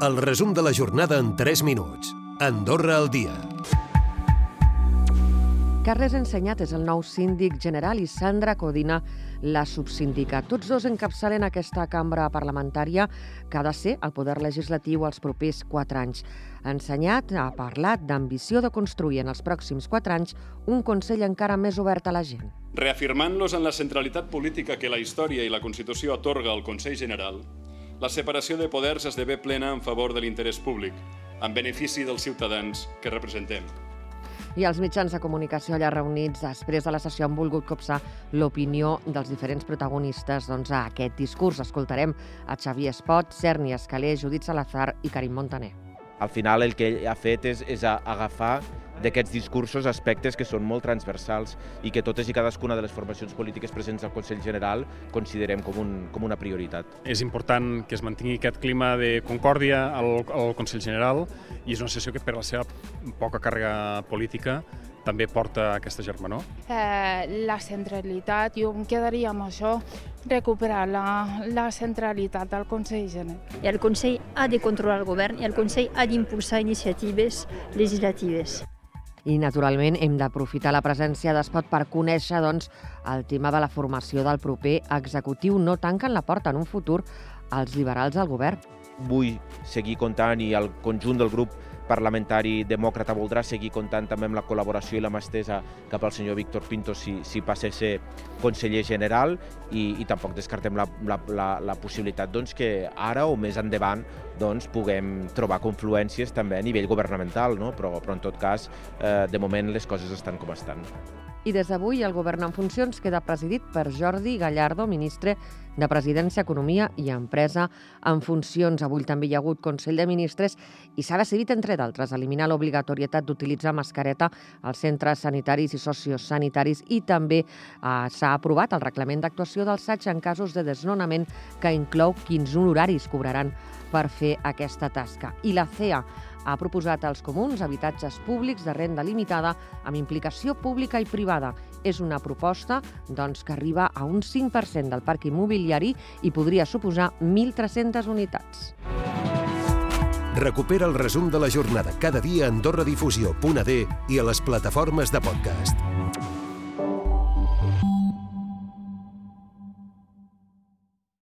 El resum de la jornada en 3 minuts. Andorra al dia. Carles Ensenyat és el nou síndic general i Sandra Codina la subsíndica. Tots dos encapçalen aquesta cambra parlamentària que ha de ser el poder legislatiu els propers quatre anys. Ensenyat ha parlat d'ambició de construir en els pròxims quatre anys un Consell encara més obert a la gent. Reafirmant-los en la centralitat política que la història i la Constitució atorga al Consell General, la separació de poders esdevé plena en favor de l'interès públic, en benefici dels ciutadans que representem. I els mitjans de comunicació allà reunits després de la sessió han volgut copsar l'opinió dels diferents protagonistes doncs, a aquest discurs. Escoltarem a Xavier Espot, Cerny Escalé, Judit Salazar i Karim Montaner. Al final el que ell ha fet és, és agafar d'aquests discursos aspectes que són molt transversals i que totes i cadascuna de les formacions polítiques presents al Consell General considerem com, un, com una prioritat. És important que es mantingui aquest clima de concòrdia al, al Consell General i és una sessió que per la seva poca càrrega política també porta aquesta germanor? Eh, la centralitat, jo em quedaria amb això, recuperar la, la centralitat del Consell General. I el Consell ha de controlar el govern i el Consell ha d'impulsar iniciatives legislatives. I, naturalment, hem d'aprofitar la presència d'Espot per conèixer doncs, el tema de la formació del proper executiu. No tanquen la porta en un futur als liberals al govern. Vull seguir comptant i el conjunt del grup parlamentari demòcrata voldrà seguir comptant també amb la col·laboració i la mà estesa cap al senyor Víctor Pinto si, si passa a ser conseller general i, i tampoc descartem la, la, la, la possibilitat doncs, que ara o més endavant doncs, puguem trobar confluències també a nivell governamental, no? però, però en tot cas, eh, de moment les coses estan com estan. I des d'avui el govern en funcions queda presidit per Jordi Gallardo, ministre de Presidència, Economia i Empresa en funcions. Avui també hi ha hagut Consell de Ministres i s'ha decidit, entre d'altres, eliminar l'obligatorietat d'utilitzar mascareta als centres sanitaris i sociosanitaris i també eh, s'ha aprovat el reglament d'actuació del SAig en casos de desnonament que inclou quins honoraris cobraran per fer aquesta tasca. I la CEA ha proposat als comuns habitatges públics de renda limitada amb implicació pública i privada. És una proposta doncs, que arriba a un 5% del parc immobiliari i podria suposar 1.300 unitats. Recupera el resum de la jornada cada dia a AndorraDifusió.d i a les plataformes de podcast.